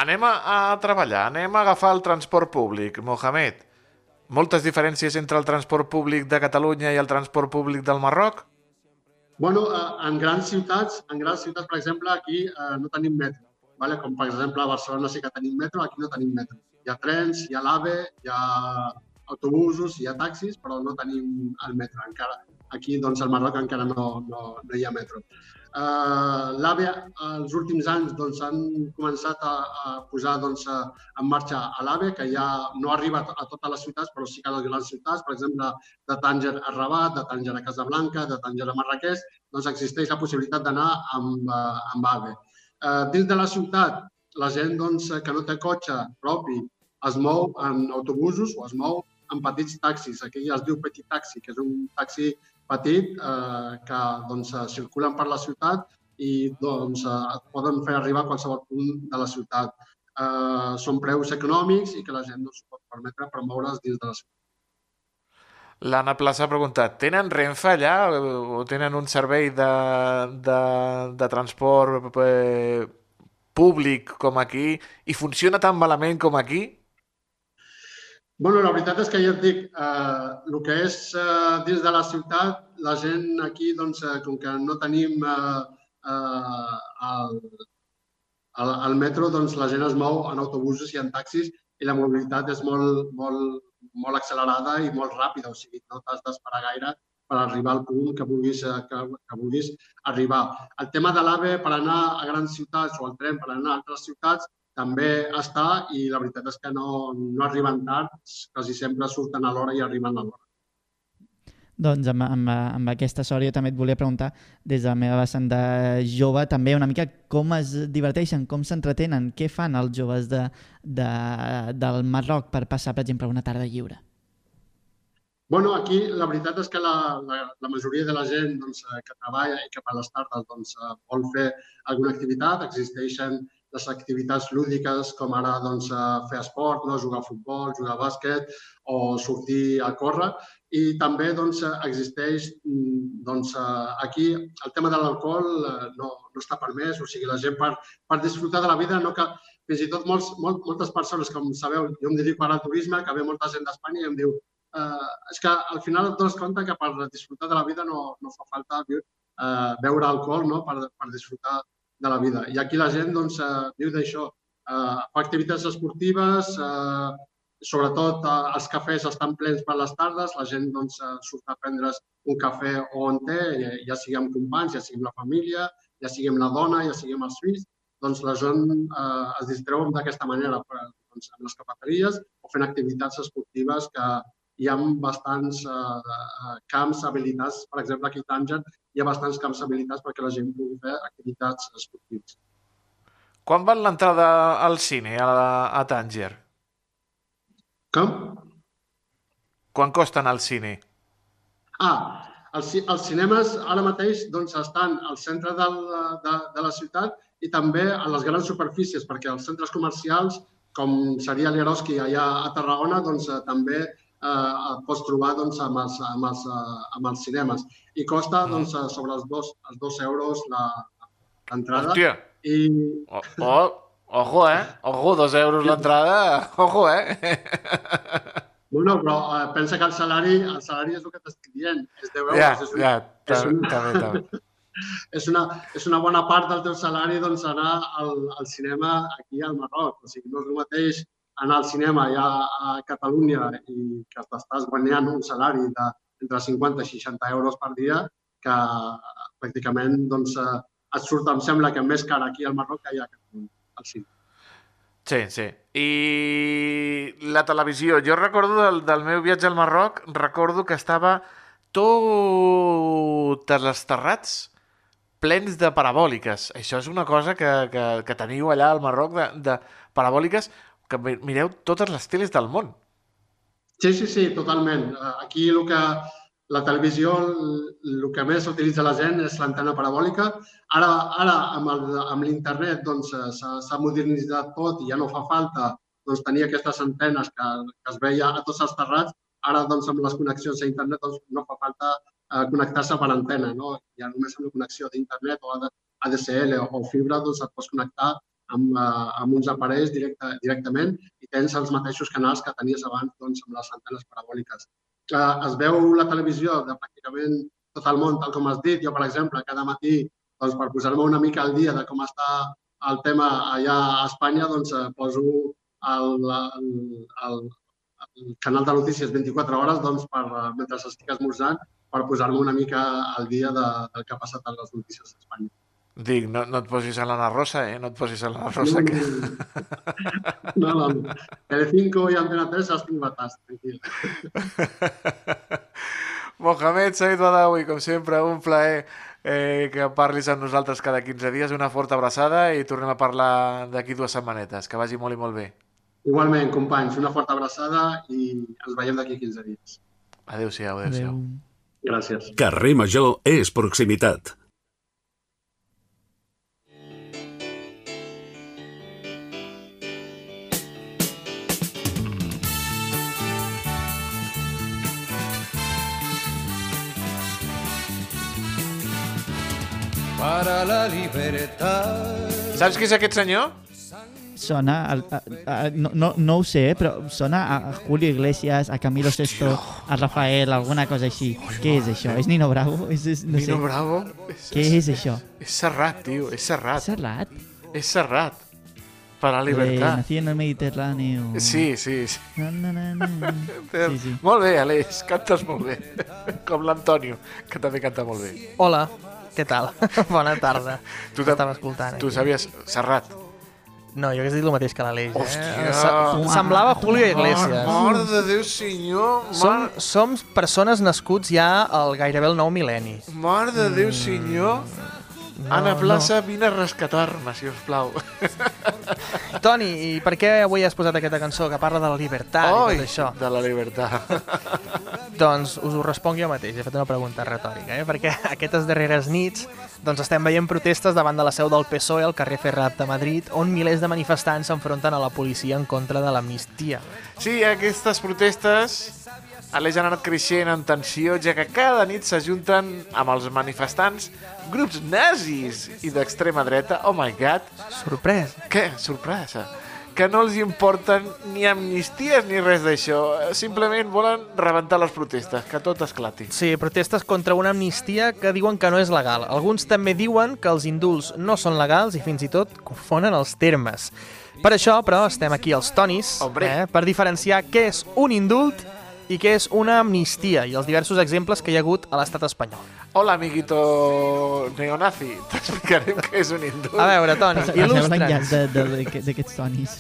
Anem a, a treballar, anem a agafar el transport públic, Mohamed. Moltes diferències entre el transport públic de Catalunya i el transport públic del Marroc? Bueno, en grans ciutats, en grans ciutats, per exemple, aquí eh, no tenim metro vale? com per exemple a Barcelona sí que tenim metro, aquí no tenim metro. Hi ha trens, hi ha l'AVE, hi ha autobusos, hi ha taxis, però no tenim el metro encara. Aquí, doncs, al Marroc encara no, no, no hi ha metro. Uh, L'AVE, els últims anys, doncs, han començat a, a posar doncs, a, en marxa a l'AVE, que ja no arriba a totes les ciutats, però sí que a les grans ciutats, per exemple, de Tànger a Rabat, de Tànger a Casablanca, de Tànger a Marrakeix, doncs existeix la possibilitat d'anar amb, uh, amb AVE. Eh, dins de la ciutat, la gent doncs, que no té cotxe propi es mou en autobusos o es mou en petits taxis. Aquí ja es diu petit taxi, que és un taxi petit eh, que doncs, circulen per la ciutat i doncs, eh, et poden fer arribar a qualsevol punt de la ciutat. Eh, són preus econòmics i que la gent no s'ho pot permetre per moure's dins de la ciutat. L'Anna Plaça ha preguntat, tenen Renfe allà o tenen un servei de, de, de transport eh, públic com aquí i funciona tan malament com aquí? Bueno, la veritat és que ja et dic, eh, el que és eh, dins de la ciutat, la gent aquí, doncs, eh, com que no tenim eh, eh, el, el, el metro, doncs la gent es mou en autobusos i en taxis i la mobilitat és molt, molt, molt accelerada i molt ràpida, o sigui, no t'has d'esperar gaire per arribar al punt que vulguis, eh, que, que vulguis arribar. El tema de l'AVE per anar a grans ciutats o el tren per anar a altres ciutats també està i la veritat és que no, no arriben tard, quasi sempre surten a l'hora i arriben a l'hora. Doncs amb, amb, amb aquesta sort jo també et volia preguntar des de la meva vessant de jove també una mica com es diverteixen, com s'entretenen, què fan els joves de, de, del Marroc per passar, per exemple, una tarda lliure? Bueno, aquí la veritat és que la, la, la majoria de la gent doncs, eh, que treballa i que per les tardes doncs, eh, vol fer alguna activitat, existeixen les activitats lúdiques com ara doncs, eh, fer esport, no? jugar a futbol, jugar a bàsquet o sortir a córrer. I també doncs, existeix mm, doncs, eh, aquí el tema de l'alcohol eh, no, no està permès, o sigui, la gent per, per disfrutar de la vida no que fins i tot molts, molt, moltes persones, com sabeu, jo em dedico ara al turisme, que ve molta gent d'Espanya i em diu eh, és que al final et dones compte que per disfrutar de la vida no, no fa falta eh, beure alcohol no? per, per disfrutar de la vida. I aquí la gent doncs, eh, viu d'això. Eh, fa activitats esportives, eh, sobretot eh, els cafès estan plens per les tardes, la gent doncs, eh, surt a prendre's un cafè on té, ja sigui amb companys, ja sigui amb la família, ja sigui amb la dona, ja sigui amb els fills, doncs la gent eh, es distreu d'aquesta manera, doncs, amb les cafeteries o fent activitats esportives que, hi ha bastants eh, camps habilitats. Per exemple, aquí a Tànger hi ha bastants camps habilitats perquè la gent pugui fer activitats esportives. Quan val l'entrada al cine a, a Tànger? Com? Quan costa anar al cine? Ah, els, els cinemes ara mateix doncs, estan al centre del, de, de la ciutat i també a les grans superfícies, perquè els centres comercials, com seria l'Eroski allà a Tarragona, doncs, també eh, pots trobar doncs, amb, els, amb, els, eh, amb els cinemes. I costa Mm. doncs, sobre els dos, els dos euros la- l'entrada. Hòstia! I... Oh, oh, ojo, eh? Ojo, dos euros l'entrada. *laughs* Ojo, eh? Bueno, però eh, pensa que el salari, el salari és el que t'estic dient, és 10 euros. Ja, és, un, ja, un, també, també. *laughs* és, una, és una bona part del teu salari doncs, anar al, al cinema aquí al Marroc. O sigui, no és el mateix anar al cinema ja a Catalunya i que t'estàs guanyant un salari de entre 50 i 60 euros per dia que pràcticament doncs, eh, et surt, em sembla que més car aquí al Marroc que allà a Catalunya, al cine. Sí, sí. I la televisió. Jo recordo del, del meu viatge al Marroc, recordo que estava totes les terrats plens de parabòliques. Això és una cosa que, que, que teniu allà al Marroc, de, de parabòliques, que mi- mireu totes les teles del món. Sí, sí, sí, totalment. Eh, Aquí el que, la televisió, el, que més utilitza la gent és l'antena parabòlica. Ara, ara amb l'internet doncs, eh, s'ha s'ha modernitzat tot i ja no fa falta doncs, tenir aquestes antenes que, que es veia a tots els terrats. Ara, doncs, amb les connexions a internet, doncs, no fa falta eh, connectar-se per antena. No? Ja només amb la connexió d'internet o AD- ADSL o fibra doncs, et pots connectar amb, eh, amb uns aparells directe, directament i tens els mateixos canals que tenies abans doncs, amb les antenes parabòliques. Eh, es veu la televisió de pràcticament tot el món, tal com has dit. Jo, per exemple, cada matí, doncs, per posar-me una mica al dia de com està el tema allà a Espanya, doncs, eh, poso el, el, el, el canal de notícies 24 hores doncs, per, eh, mentre estic esmorzant per posar-me una mica al dia de, del que ha passat a les notícies d'Espanya. Dic, no, no et posis a l'Anna Rosa, eh? No et posis a l'Anna Rosa. No, Que... *laughs* No, no. Telecinco i Antena 3 els tinc batats, tranquil. *laughs* Mohamed Said Badawi, com sempre, un plaer eh, que parlis amb nosaltres cada 15 dies. Una forta abraçada i tornem a parlar d'aquí dues setmanetes. Que vagi molt i molt bé. Igualment, companys, una forta abraçada i ens veiem d'aquí 15 dies. Adéu-siau, adéu-siau. Gràcies. Carrer Major és proximitat. Para la libertad. Saps qui és aquest senyor? Sona, a, a, a, no, no, no ho sé, però sona a Julio Iglesias, a Camilo Sesto, a Rafael, alguna cosa així. Què és això? És Nino Bravo? És, és, no Nino sé. Bravo? Què és això? És Serrat, tio, és Serrat. Serrat? És Serrat. Per a la Eh, libertad. nací en el Mediterráneo. Sí, sí, sí. Na, na, na, na. *laughs* Sí, sí. Molt bé, Aleix, cantes molt bé. *laughs* Com l'Antonio, que també canta molt bé. Hola, què tal? *laughs* Bona tarda. Tu T'estava escoltant. Tu aquí. sabies... Serrat. No, jo hagués dit el mateix que l'Aleix. Eh? Semblava Julio Iglesias. Mare de Déu, senyor. Som, som persones nascuts ja al gairebé el nou mil·lenni. mare de Déu, senyor. Anna Plaça, vine a rescatar-me, si us plau. *laughs* Toni, i per què avui has posat aquesta cançó que parla de la llibertat Oi, i tot això? de la llibertat. *laughs* Doncs us ho responc jo mateix, he fet una pregunta retòrica, eh? perquè *laughs* aquestes darreres nits doncs estem veient protestes davant de la seu del PSOE al carrer Ferrat de Madrid, on milers de manifestants s'enfronten a la policia en contra de l'amnistia. Sí, aquestes protestes Aleix han anat creixent en tensió, ja que cada nit s'ajunten amb els manifestants grups nazis i d'extrema dreta. Oh my god. Sorpresa. Què? Sorpresa. Que no els importen ni amnisties ni res d'això. Simplement volen rebentar les protestes, que tot esclati. Sí, protestes contra una amnistia que diuen que no és legal. Alguns també diuen que els indults no són legals i fins i tot confonen els termes. Per això, però, estem aquí els tonis, eh, per diferenciar què és un indult i què és una amnistia i els diversos exemples que hi ha hagut a l'estat espanyol. Hola, amiguito neonazi. *laughs* T'explicarem què és un indult. A veure, Toni, il·lustra'ns. d'aquests tonis.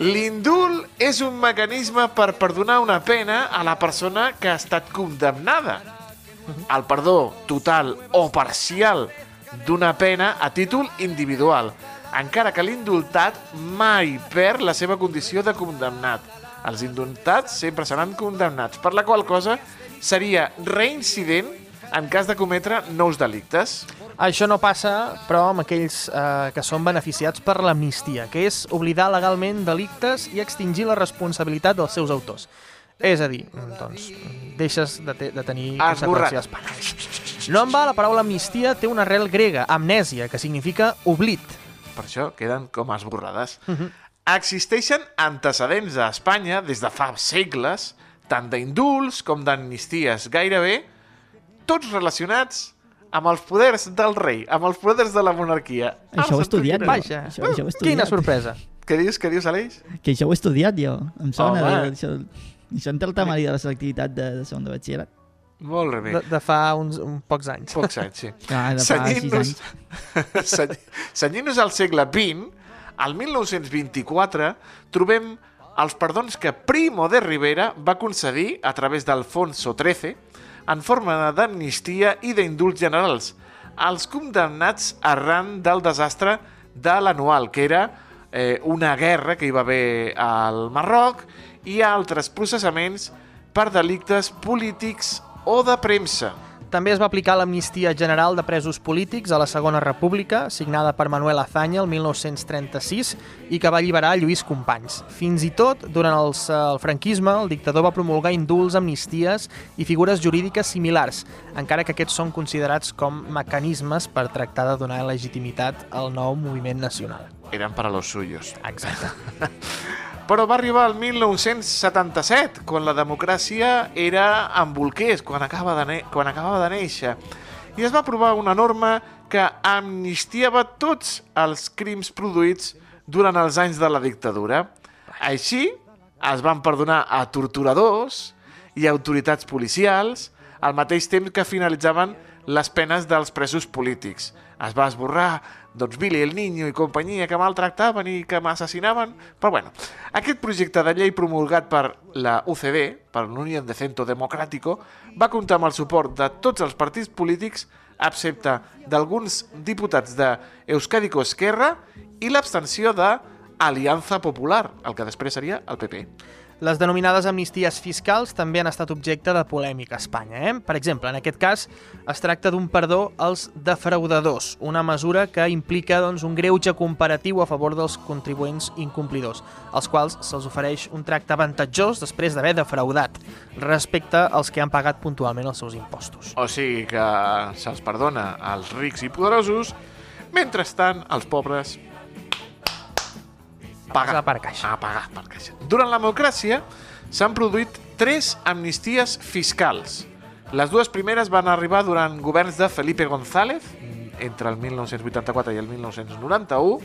L'indult és un mecanisme per perdonar una pena a la persona que ha estat condemnada. El perdó total o parcial d'una pena a títol individual, encara que l'indultat mai perd la seva condició de condemnat. Els indultats sempre seran condemnats, per la qual cosa seria reincident en cas de cometre nous delictes. Això no passa, però, amb aquells eh, que són beneficiats per l'amnistia, que és oblidar legalment delictes i extingir la responsabilitat dels seus autors. És a dir, doncs, deixes de, te de tenir Esborrat. conseqüències penals. No en va, la paraula amnistia té una arrel grega, amnèsia, que significa oblit. Per això queden com esborrades. Mhm. Existeixen antecedents a Espanya des de fa segles, tant d'indults com d'amnisties, gairebé tots relacionats amb els poders del rei, amb els poders de la monarquia. Això ho he estudiat, jo. Vaja, Això- això ho he estudiat. quina sorpresa. Què dius, què dius, Aleix? Que això ho he estudiat jo. Em sona. Home. de- Això, això entra al temari de la selectivitat de, de segon de batxillerat. Molt bé. De, de fa uns, uns pocs anys. Pocs anys, sí. Ah, de fa senyint-nos *laughs* al segle XX, al 1924, trobem els perdons que Primo de Rivera va concedir a través d'Alfonso XIII en forma d'amnistia i d'indults generals als condemnats arran del desastre de l'anual, que era eh, una guerra que hi va haver al Marroc i altres processaments per delictes polítics o de premsa. També es va aplicar l'amnistia general de presos polítics a la Segona República, signada per Manuel Azaña el 1936 i que va alliberar Lluís Companys. Fins i tot, durant els, eh, el franquisme, el dictador va promulgar indults, amnisties i figures jurídiques similars, encara que aquests són considerats com mecanismes per tractar de donar legitimitat al nou moviment nacional. Eren para los suyos. Exacte. *laughs* Però va arribar el 1977, quan la democràcia era en bolquers, quan, acaba de quan acabava de néixer. I es va aprovar una norma que amnistiava tots els crims produïts durant els anys de la dictadura. Així, es van perdonar a torturadors i autoritats policials al mateix temps que finalitzaven les penes dels presos polítics. Es va esborrar doncs, Billy el Niño i companyia que maltractaven i que m'assassinaven. Però bueno, aquest projecte de llei promulgat per la UCD, per l'Unió de Centro Democrático, va comptar amb el suport de tots els partits polítics, excepte d'alguns diputats de Euskadiko Esquerra i l'abstenció de Popular, el que després seria el PP. Les denominades amnisties fiscals també han estat objecte de polèmica a Espanya. Eh? Per exemple, en aquest cas es tracta d'un perdó als defraudadors, una mesura que implica doncs, un greuge comparatiu a favor dels contribuents incomplidors, als quals se'ls ofereix un tracte avantatjós després d'haver defraudat respecte als que han pagat puntualment els seus impostos. O sigui que se'ls perdona als rics i poderosos, mentrestant els pobres pagar. per caixa. A pagar per caixa. Durant la democràcia s'han produït tres amnisties fiscals. Les dues primeres van arribar durant governs de Felipe González, entre el 1984 i el 1991,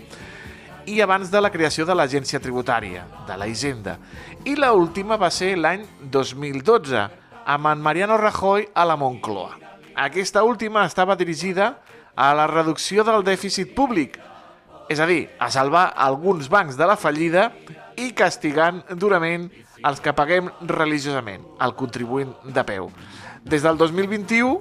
i abans de la creació de l'Agència Tributària, de la Hisenda. I la última va ser l'any 2012, amb en Mariano Rajoy a la Moncloa. Aquesta última estava dirigida a la reducció del dèficit públic, És a dir, a salvar alguns bancs de la fallida i castigant durament els que paguem religiosament, el contribuint de peu. Des del 2021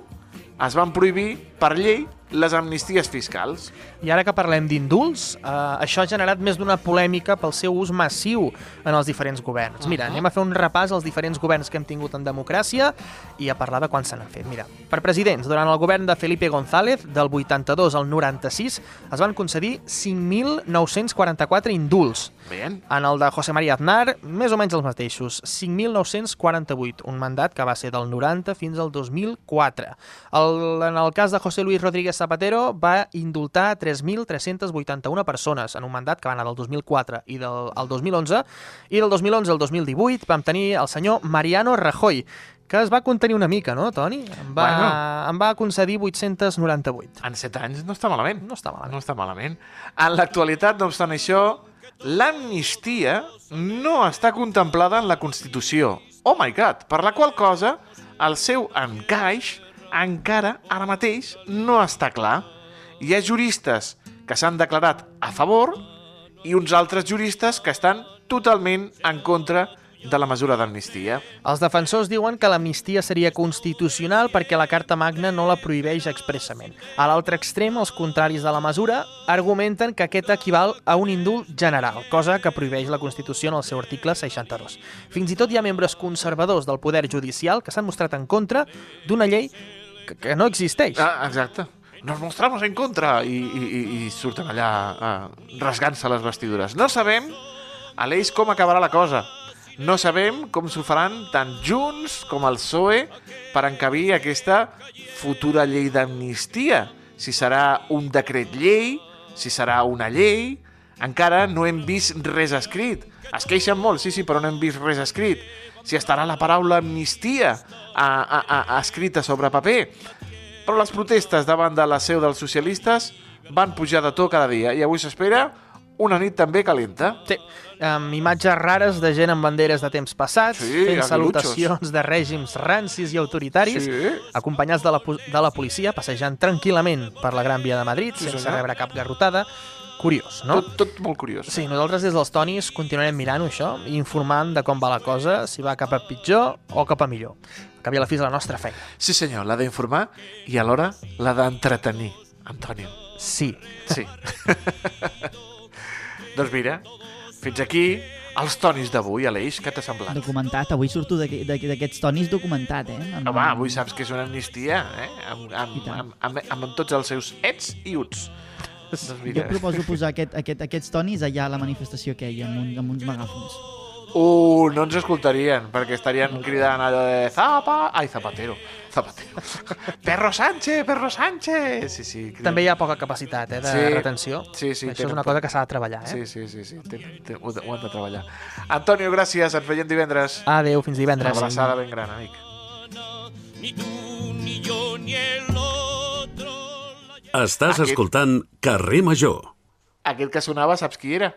es van prohibir per llei les amnisties fiscals. I ara que parlem d'indults, eh, això ha generat més d'una polèmica pel seu ús massiu en els diferents governs. Mira, anem a fer un repàs als diferents governs que hem tingut en democràcia i a parlar de quan se n'han fet. Mira, per presidents, durant el govern de Felipe González, del 82 al 96, es van concedir 5.944 indults. Bien. En el de José María Aznar, més o menys els mateixos, 5.948, un mandat que va ser del 90 fins al 2004. El, en el cas de José Luis Rodríguez Zapatero va indultar 3.381 persones en un mandat que va anar del 2004 i del al 2011, i del 2011 al 2018 vam tenir el senyor Mariano Rajoy, que es va contenir una mica, no, Toni? Em va, Bueno. em va concedir 898. En 7 anys no està malament. No està malament. No està malament. En l'actualitat, no obstant això, l'amnistia no està contemplada en la Constitució. Oh my god! Per la qual cosa, el seu encaix encara, ara mateix, no està clar. Hi ha juristes que s'han declarat a favor i uns altres juristes que estan totalment en contra de la mesura d'amnistia. Els defensors diuen que l'amnistia seria constitucional perquè la Carta Magna no la prohibeix expressament. A l'altre extrem, els contraris de la mesura argumenten que aquest equival a un indult general, cosa que prohibeix la Constitució en el seu article 62. Fins i tot hi ha membres conservadors del poder judicial que s'han mostrat en contra d'una llei que, que no existeix. Ah, exacte. Nos mostramos en contra i, i, i, surten allà uh, rasgant-se les vestidures. No sabem, Aleix, com acabarà la cosa. No sabem com s'ho faran tant Junts com el PSOE per encabir aquesta futura llei d'amnistia. Si serà un decret llei, si serà una llei... Encara no hem vist res escrit. Es queixen molt, sí, sí, però no hem vist res escrit. Si estarà la paraula amnistia a, a, a, a escrita sobre paper. Però les protestes davant de la seu dels socialistes van pujar de to cada dia i avui s'espera una nit també calenta. Sí, amb imatges rares de gent amb banderes de temps passats, Sí, fent salutacions de règims rancis i autoritaris, Sí. acompanyats de la, de la policia, passejant tranquil·lament per la Gran Via de Madrid, Sí, sense senyor. rebre cap garrotada. Curiós, no? Tot, tot molt curiós. Sí, nosaltres des dels Tonis continuarem mirant això i informant de com va la cosa, si va cap a pitjor o cap a millor. Al cap i a la fi és la nostra feina. Sí, senyor, l'ha d'informar i alhora l'ha d'entretenir, Antonio. Sí. Sí. *laughs* doncs mira, fins aquí els tonis d'avui, Aleix, què t'ha semblat? Documentat, avui surto d'aquests tonis documentat, eh? Amb- Home, avui saps que és una amnistia, eh? Amb, amb, amb, amb, amb, amb tots els seus ets i uts. Doncs Jo proposo posar aquest, aquest, aquests tonis allà a la manifestació que hi ha, amb, un, amb uns megàfons. Uh, no ens escoltarien, perquè estarien cridant allò de Zapa... Ai, Zapatero. Zapatero. *laughs* Perro Sánchez, Perro Sánchez. Sí, sí. criden. També hi ha poca capacitat eh, de Sí. retenció. Sí, sí. Això és una cosa que s'ha de treballar. Eh? Sí, sí, sí, sí. Tenen, tenen, ho, ho han de treballar. Antonio, gràcies. Ens veiem divendres. Adéu, fins divendres. Una abraçada ben gran, amic. Ni tú, ni yo, ni el. Estàs Aquest- escoltant Carrer Major. Aquell que sonava, saps qui era?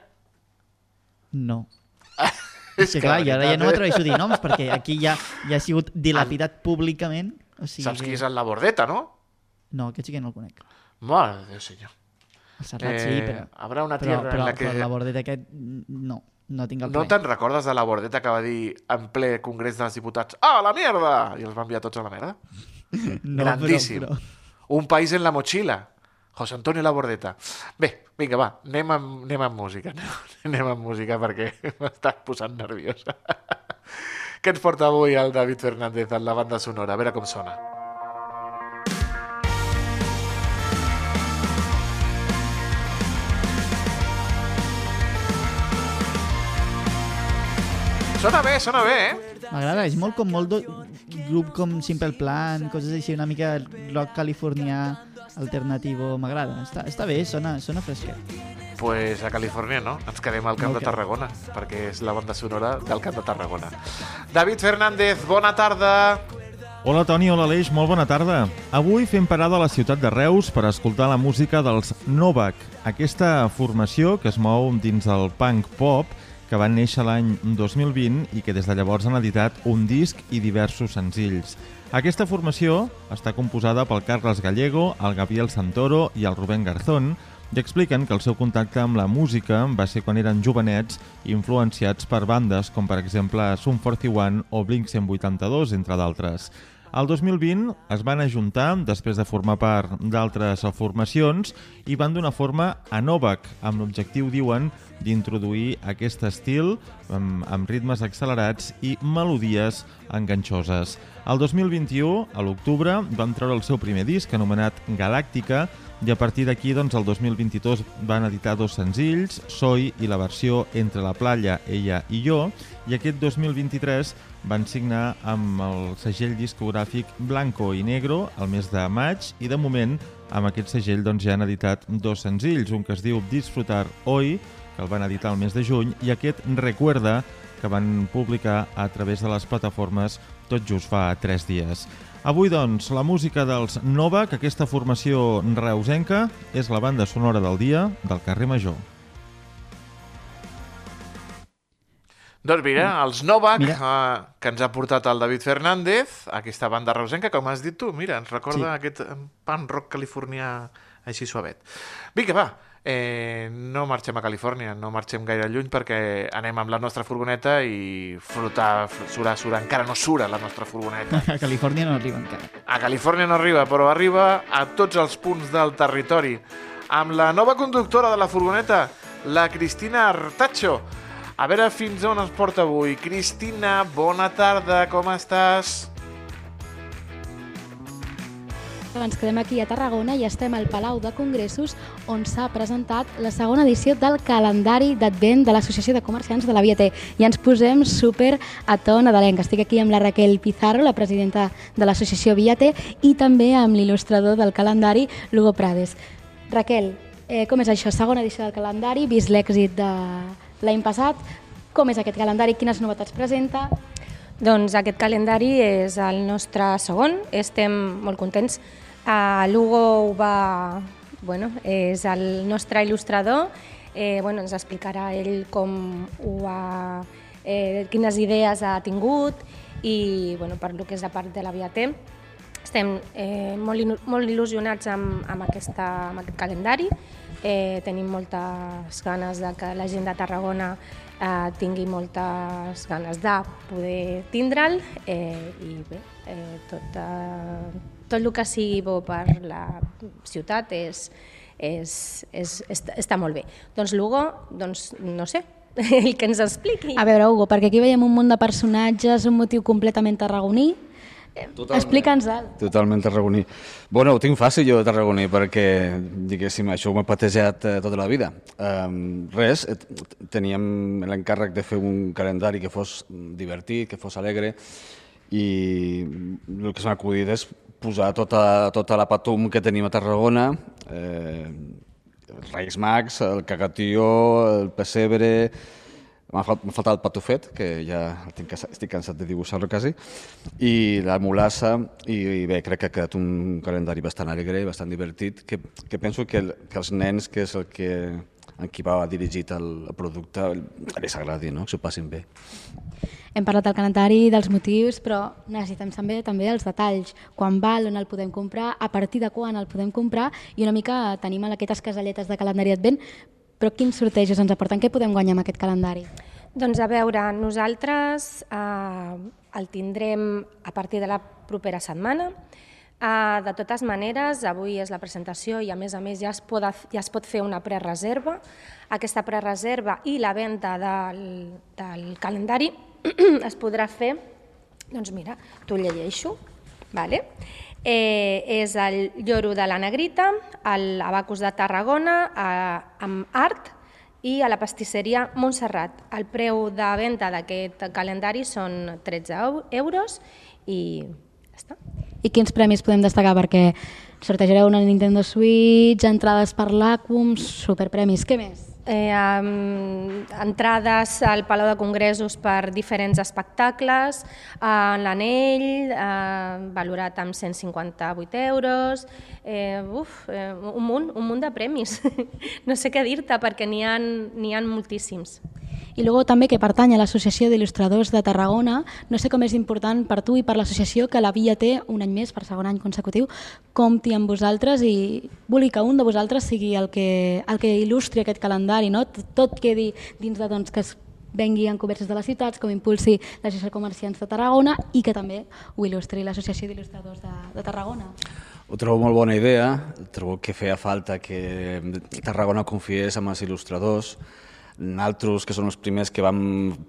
No. *laughs* És que que clar, la i ara ja no eh? m'atreveixo a dir noms *laughs* perquè aquí ja, ja ha sigut dilapidat públicament. O sigui Saps que- qui és el Labordeta, no? No, aquest sí que no el conec. Mare de Déu, senyor. El Serrat sí, però... Habrá una però, tierra però, en la que... Però la bordeta aquest, no, no tinc el No te'n recordes de la Bordeta que va dir en ple Congrés dels Diputats «Ah, la mierda!» i els va enviar tots a la merda? *laughs* No, Grandíssim. Però, Un país en la mochila. José Antonio Labordeta. Bé, vinga, va, anem amb, anem amb música. *laughs* Anem amb música perquè *laughs* m'estàs posant nerviós. *laughs* Què ens porta avui el David Fernández en la banda sonora? A veure com sona. Sona bé, sona bé, eh? M'agrada, és molt com molt do... grup com Simple Plan, coses així, una mica rock californià alternativo, m'agrada. Està, està bé, sona, sona fresquet. Pues a Califòrnia no, ens quedem al Camp No de. Tarragona, perquè és la banda sonora del Camp de Tarragona. David Fernández, bona tarda. Hola Toni, hola Aleix, molt bona tarda. Avui fem parada a la ciutat de Reus per escoltar la música dels Novak, aquesta formació que es mou dins del punk pop que van néixer l'any 2020 i que des de llavors han editat un disc i diversos senzills. Aquesta formació està composada pel Carles Gallego, el Gabriel Santoro i el Rubén Garzón, i expliquen que el seu contacte amb la música va ser quan eren jovenets influenciats per bandes com per exemple Sum 41 o Blink-182, entre d'altres. El 2020 es van ajuntar després de formar part d'altres formacions i van donar forma a Novak, amb l'objectiu, diuen, d'introduir aquest estil amb, amb ritmes accelerats i melodies enganxoses. El 2021, a l'octubre, van treure el seu primer disc, anomenat Galàctica, i a partir d'aquí, doncs, el 2022 van editar dos senzills, Soy i la versió Entre la playa, ella i jo, i aquest 2023 van signar amb el segell discogràfic Blanco i Negro el mes de maig i de moment amb aquest segell doncs, ja han editat dos senzills, un que es diu Disfrutar Hoy, que el van editar el mes de juny, i aquest Recuerda, que van publicar a través de les plataformes tot just fa tres dies. Avui, doncs, la música dels Nova, que aquesta formació reusenca és la banda sonora del dia del carrer Major. Doncs mira, els Novak, eh, que ens ha portat el David Fernández, aquesta banda reusenca, com has dit tu, mira, ens recorda Sí. aquest eh, punk rock californià així suavet. Vinga, va, eh, no marxem a Califòrnia, no marxem gaire lluny perquè anem amb la nostra furgoneta i flotar, fl- surar, surar, encara no sura la nostra furgoneta. *laughs* A Califòrnia no arriba encara. A Califòrnia no arriba, però arriba a tots els punts del territori. Amb la nova conductora de la furgoneta, la Cristina Artacho. A veure fins on ens porta avui. Cristina, bona tarda, com estàs? Ens quedem aquí a Tarragona i estem al Palau de Congressos on s'ha presentat la segona edició del calendari d'advent de l'Associació de Comerciants de la Via T. I ens posem super a to nadalenc. Estic aquí amb la Raquel Pizarro, la presidenta de l'Associació Via T, i també amb l'il·lustrador del calendari, Lugo Prades. Raquel, eh, com és això? Segona edició del calendari, vist l'èxit de l'any passat. Com és aquest calendari? Quines novetats presenta? Doncs aquest calendari és el nostre segon, estem molt contents. Uh, Lugo va, bueno, és el nostre il·lustrador, eh, bueno, ens explicarà ell com ho ha, eh, quines idees ha tingut i bueno, per lo que és la part de la Via T. Estem eh, molt, molt il·lusionats amb, amb, aquesta, amb aquest calendari, eh, tenim moltes ganes de que la gent de Tarragona eh, tingui moltes ganes de poder tindre'l eh, i bé, eh, tot, eh, tot el que sigui bo per la ciutat és, és, és, està, està molt bé. Doncs Lugo, doncs no sé, *laughs* el que ens expliqui. A veure, Hugo, perquè aquí veiem un munt de personatges, un motiu completament tarragoní. Totalment. Explica'ns-el. Totalment tarragoní. Bueno, ho tinc fàcil jo de tarragoní perquè, diguéssim, això ho m'he patejat eh, tota la vida. Um, res, teníem l'encàrrec de fer un calendari que fos divertit, que fos alegre, i el que s'ha acudit és posar tota, tota la patum que tenim a Tarragona, eh, els Reis Mags, el cagatió, el pessebre, m'ha fal- m'ha faltat el patufet, que ja tinc, estic cansat de dibuixar-lo quasi, i la mulassa, i, i bé, crec que ha quedat un calendari bastant alegre, bastant divertit, que, que penso que, el, que els nens, que és el que en qui va dirigit el, producte, els agradi, no? que s'ho passin bé. Hem parlat del calendari, dels motius, però necessitem també també els detalls. Quan val, on el podem comprar, a partir de quan el podem comprar, i una mica tenim aquestes caselletes de calendari advent, però quins sortejos ens aporten? Què podem guanyar amb aquest calendari? Doncs a veure, nosaltres eh, el tindrem a partir de la propera setmana. Eh, de totes maneres, avui és la presentació i a més a més ja es, pot, ja es pot fer una prereserva. Aquesta prereserva i la venda del, del calendari *clears throat* es podrà fer, doncs mira, t'ho llegeixo, vale? Eh, és el lloro de la Negrita, l'Abacus de Tarragona, eh, amb art, i a la pastisseria Montserrat. El preu de venda d'aquest calendari són 13 eu- euros i ja està. I quins premis podem destacar? Perquè sortejareu una Nintendo Switch, entrades per l'Acum, superpremis. Què més? Eh, um, entrades al Palau de Congressos per diferents espectacles, eh, l'anell, eh, valorat amb 158 euros, eh, uf, eh, un munt, un munt de premis. *laughs* no sé què dir-te perquè n'hi ha, ha moltíssims. I luego també que pertany a l'Associació d'Il·lustradors de Tarragona. No sé com és important per tu i per l'associació que la Via té un any més, per segon any consecutiu, compti amb vosaltres i vulgui que un de vosaltres sigui el que, el que il·lustri aquest calendari, no? Tot, quedi dins de doncs, que es vengui en converses de les ciutats, com impulsi de Comerciants de Tarragona i que també ho il·lustri l'Associació d'Il·lustradors de, de Tarragona. Ho trobo molt bona idea, trobo que feia falta que Tarragona confiés amb els il·lustradors, Naltros, que són els primers que vam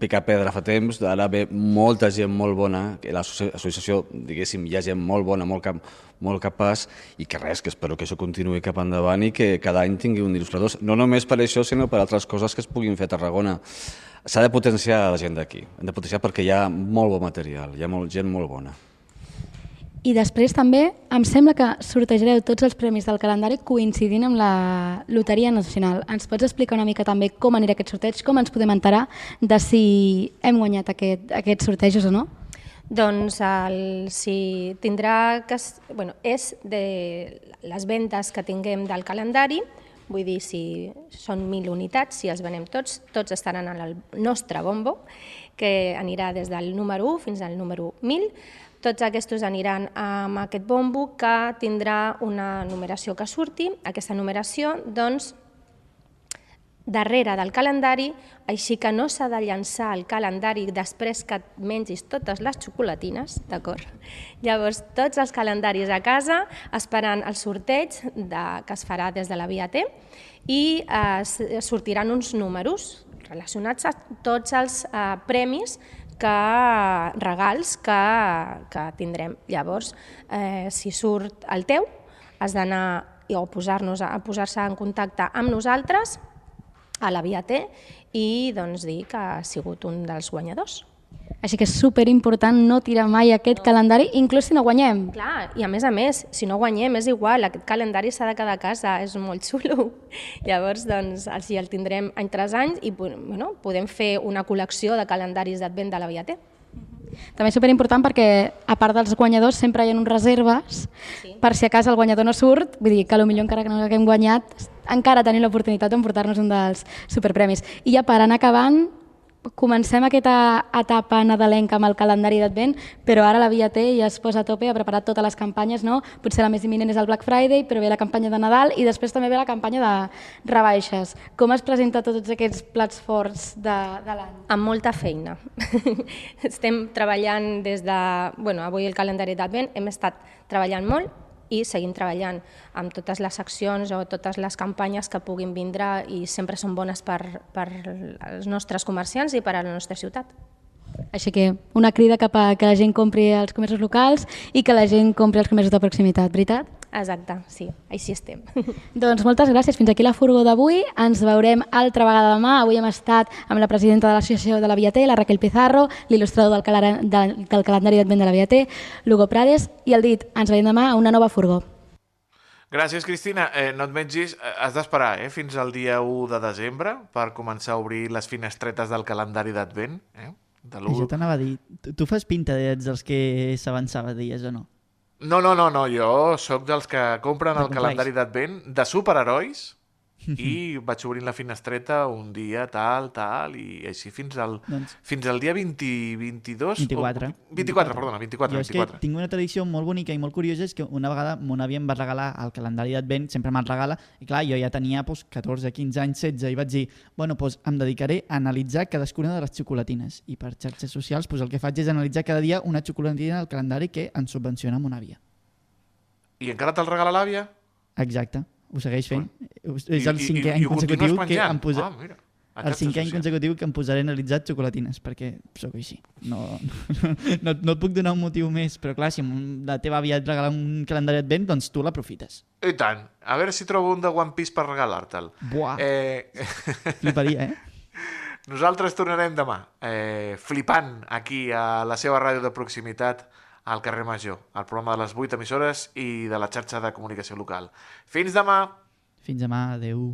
picar pedra fa temps, ara ve molta gent molt bona, que l'associació, diguéssim, hi ha gent molt bona, molt, cap, molt capaç, i que res, que espero que això continuï cap endavant i que cada any tingui un il·lustrador, no només per això, sinó per altres coses que es puguin fer a Tarragona. S'ha de potenciar la gent d'aquí, hem de potenciar perquè hi ha molt bon material, hi ha molt, gent molt bona. I després també em sembla que sortejareu tots els premis del calendari coincidint amb la Loteria Nacional. Ens pots explicar una mica també com anirà aquest sorteig, com ens podem enterar de si hem guanyat aquest, aquests sortejos o no? Doncs el, si tindrà que... Bueno, és de les ventes que tinguem del calendari, vull dir, si són mil unitats, si els venem tots, tots estaran en el nostre bombo, que anirà des del número 1 fins al número 1000, tots aquests aniran amb aquest bombo que tindrà una numeració que surti. Aquesta numeració, doncs, darrere del calendari, així que no s'ha de llançar el calendari després que mengis totes les xocolatines, d'acord? Llavors, tots els calendaris a casa esperant el sorteig de, que es farà des de la Via T i eh, sortiran uns números relacionats a tots els eh, premis que regals que, que tindrem. Llavors, eh, si surt el teu, has d'anar o posar-nos a posar-se en contacte amb nosaltres a la Via T i doncs, dir que ha sigut un dels guanyadors. Així que és super important no tirar mai aquest no. calendari, inclús si no guanyem. Clar, i a més a més, si no guanyem és igual, aquest calendari s'ha de quedar a casa, és molt xulo. *laughs* Llavors, doncs, així el tindrem any tras any i bueno, podem fer una col·lecció de calendaris d'advent de la Via T. També és superimportant perquè, a part dels guanyadors, sempre hi ha uns reserves sí. per si a casa el guanyador no surt, vull dir que potser encara que no l'haguem guanyat, encara tenim l'oportunitat d'emportar-nos un dels superpremis. I ja per anar acabant, comencem aquesta etapa nadalenca amb el calendari d'advent, però ara la Via T ja es posa a tope, ha preparat totes les campanyes, no? Potser la més imminent és el Black Friday, però ve la campanya de Nadal i després també ve la campanya de rebaixes. Com es presenta tots aquests plats forts de, de l'any? Amb molta feina. *laughs* Estem treballant des de... Bueno, avui el calendari d'advent hem estat treballant molt i seguim treballant amb totes les accions o totes les campanyes que puguin vindre i sempre són bones per, per als nostres comerciants i per a la nostra ciutat. Així que una crida cap a que la gent compri els comerços locals i que la gent compri els comerços de proximitat, veritat? Exacte, sí, així estem. *laughs* doncs moltes gràcies. Fins aquí la furgó d'avui. Ens veurem altra vegada demà. Avui hem estat amb la presidenta de l'Associació de la Via T, la Raquel Pizarro, l'il·lustrador del, cal del, del calendari d'advent de la Via T, Lugo Prades, i el dit, ens veiem demà a una nova furgó. Gràcies, Cristina. Eh, no et mengis, eh, has d'esperar eh, fins al dia 1 de desembre per començar a obrir les finestretes del calendari d'advent. Eh? De jo t'anava a dir, tu, tu fas pinta dels que s'avançava dies o no? No, no, no, no, jo sóc dels que compren el calendari d'advent de superherois i vaig obrint la finestreta un dia, tal, tal, i així fins al, doncs, fins al dia 20, 22... 24. O, 24, perdona, 24, jo 24. tinc una tradició molt bonica i molt curiosa, és que una vegada mon àvia em va regalar el calendari d'advent, sempre me'l regala, i clar, jo ja tenia doncs, 14, 15 anys, 16, i vaig dir, bueno, doncs em dedicaré a analitzar cadascuna de les xocolatines. I per xarxes socials doncs, el que faig és analitzar cada dia una xocolatina del calendari que ens subvenciona mon àvia. I encara te'l regala l'àvia? Exacte ho segueix fent. I, és el cinquè I, any consecutiu que em posa... Ah, mira. El cinquè any consecutiu que em posaré a analitzar xocolatines, perquè sóc així. No, no, *laughs* no, no et puc donar un motiu més, però clar, si la teva àvia et regala un calendari advent, doncs tu l'aprofites. I tant. A veure si trobo un de One Piece per regalar-te'l. Buah. Eh... *laughs* Fliparia, eh? Nosaltres tornarem demà, eh, flipant aquí a la seva ràdio de proximitat, al carrer Major, al programa de les 8 emissores i de la xarxa de comunicació local. Fins demà! Fins demà, adeu.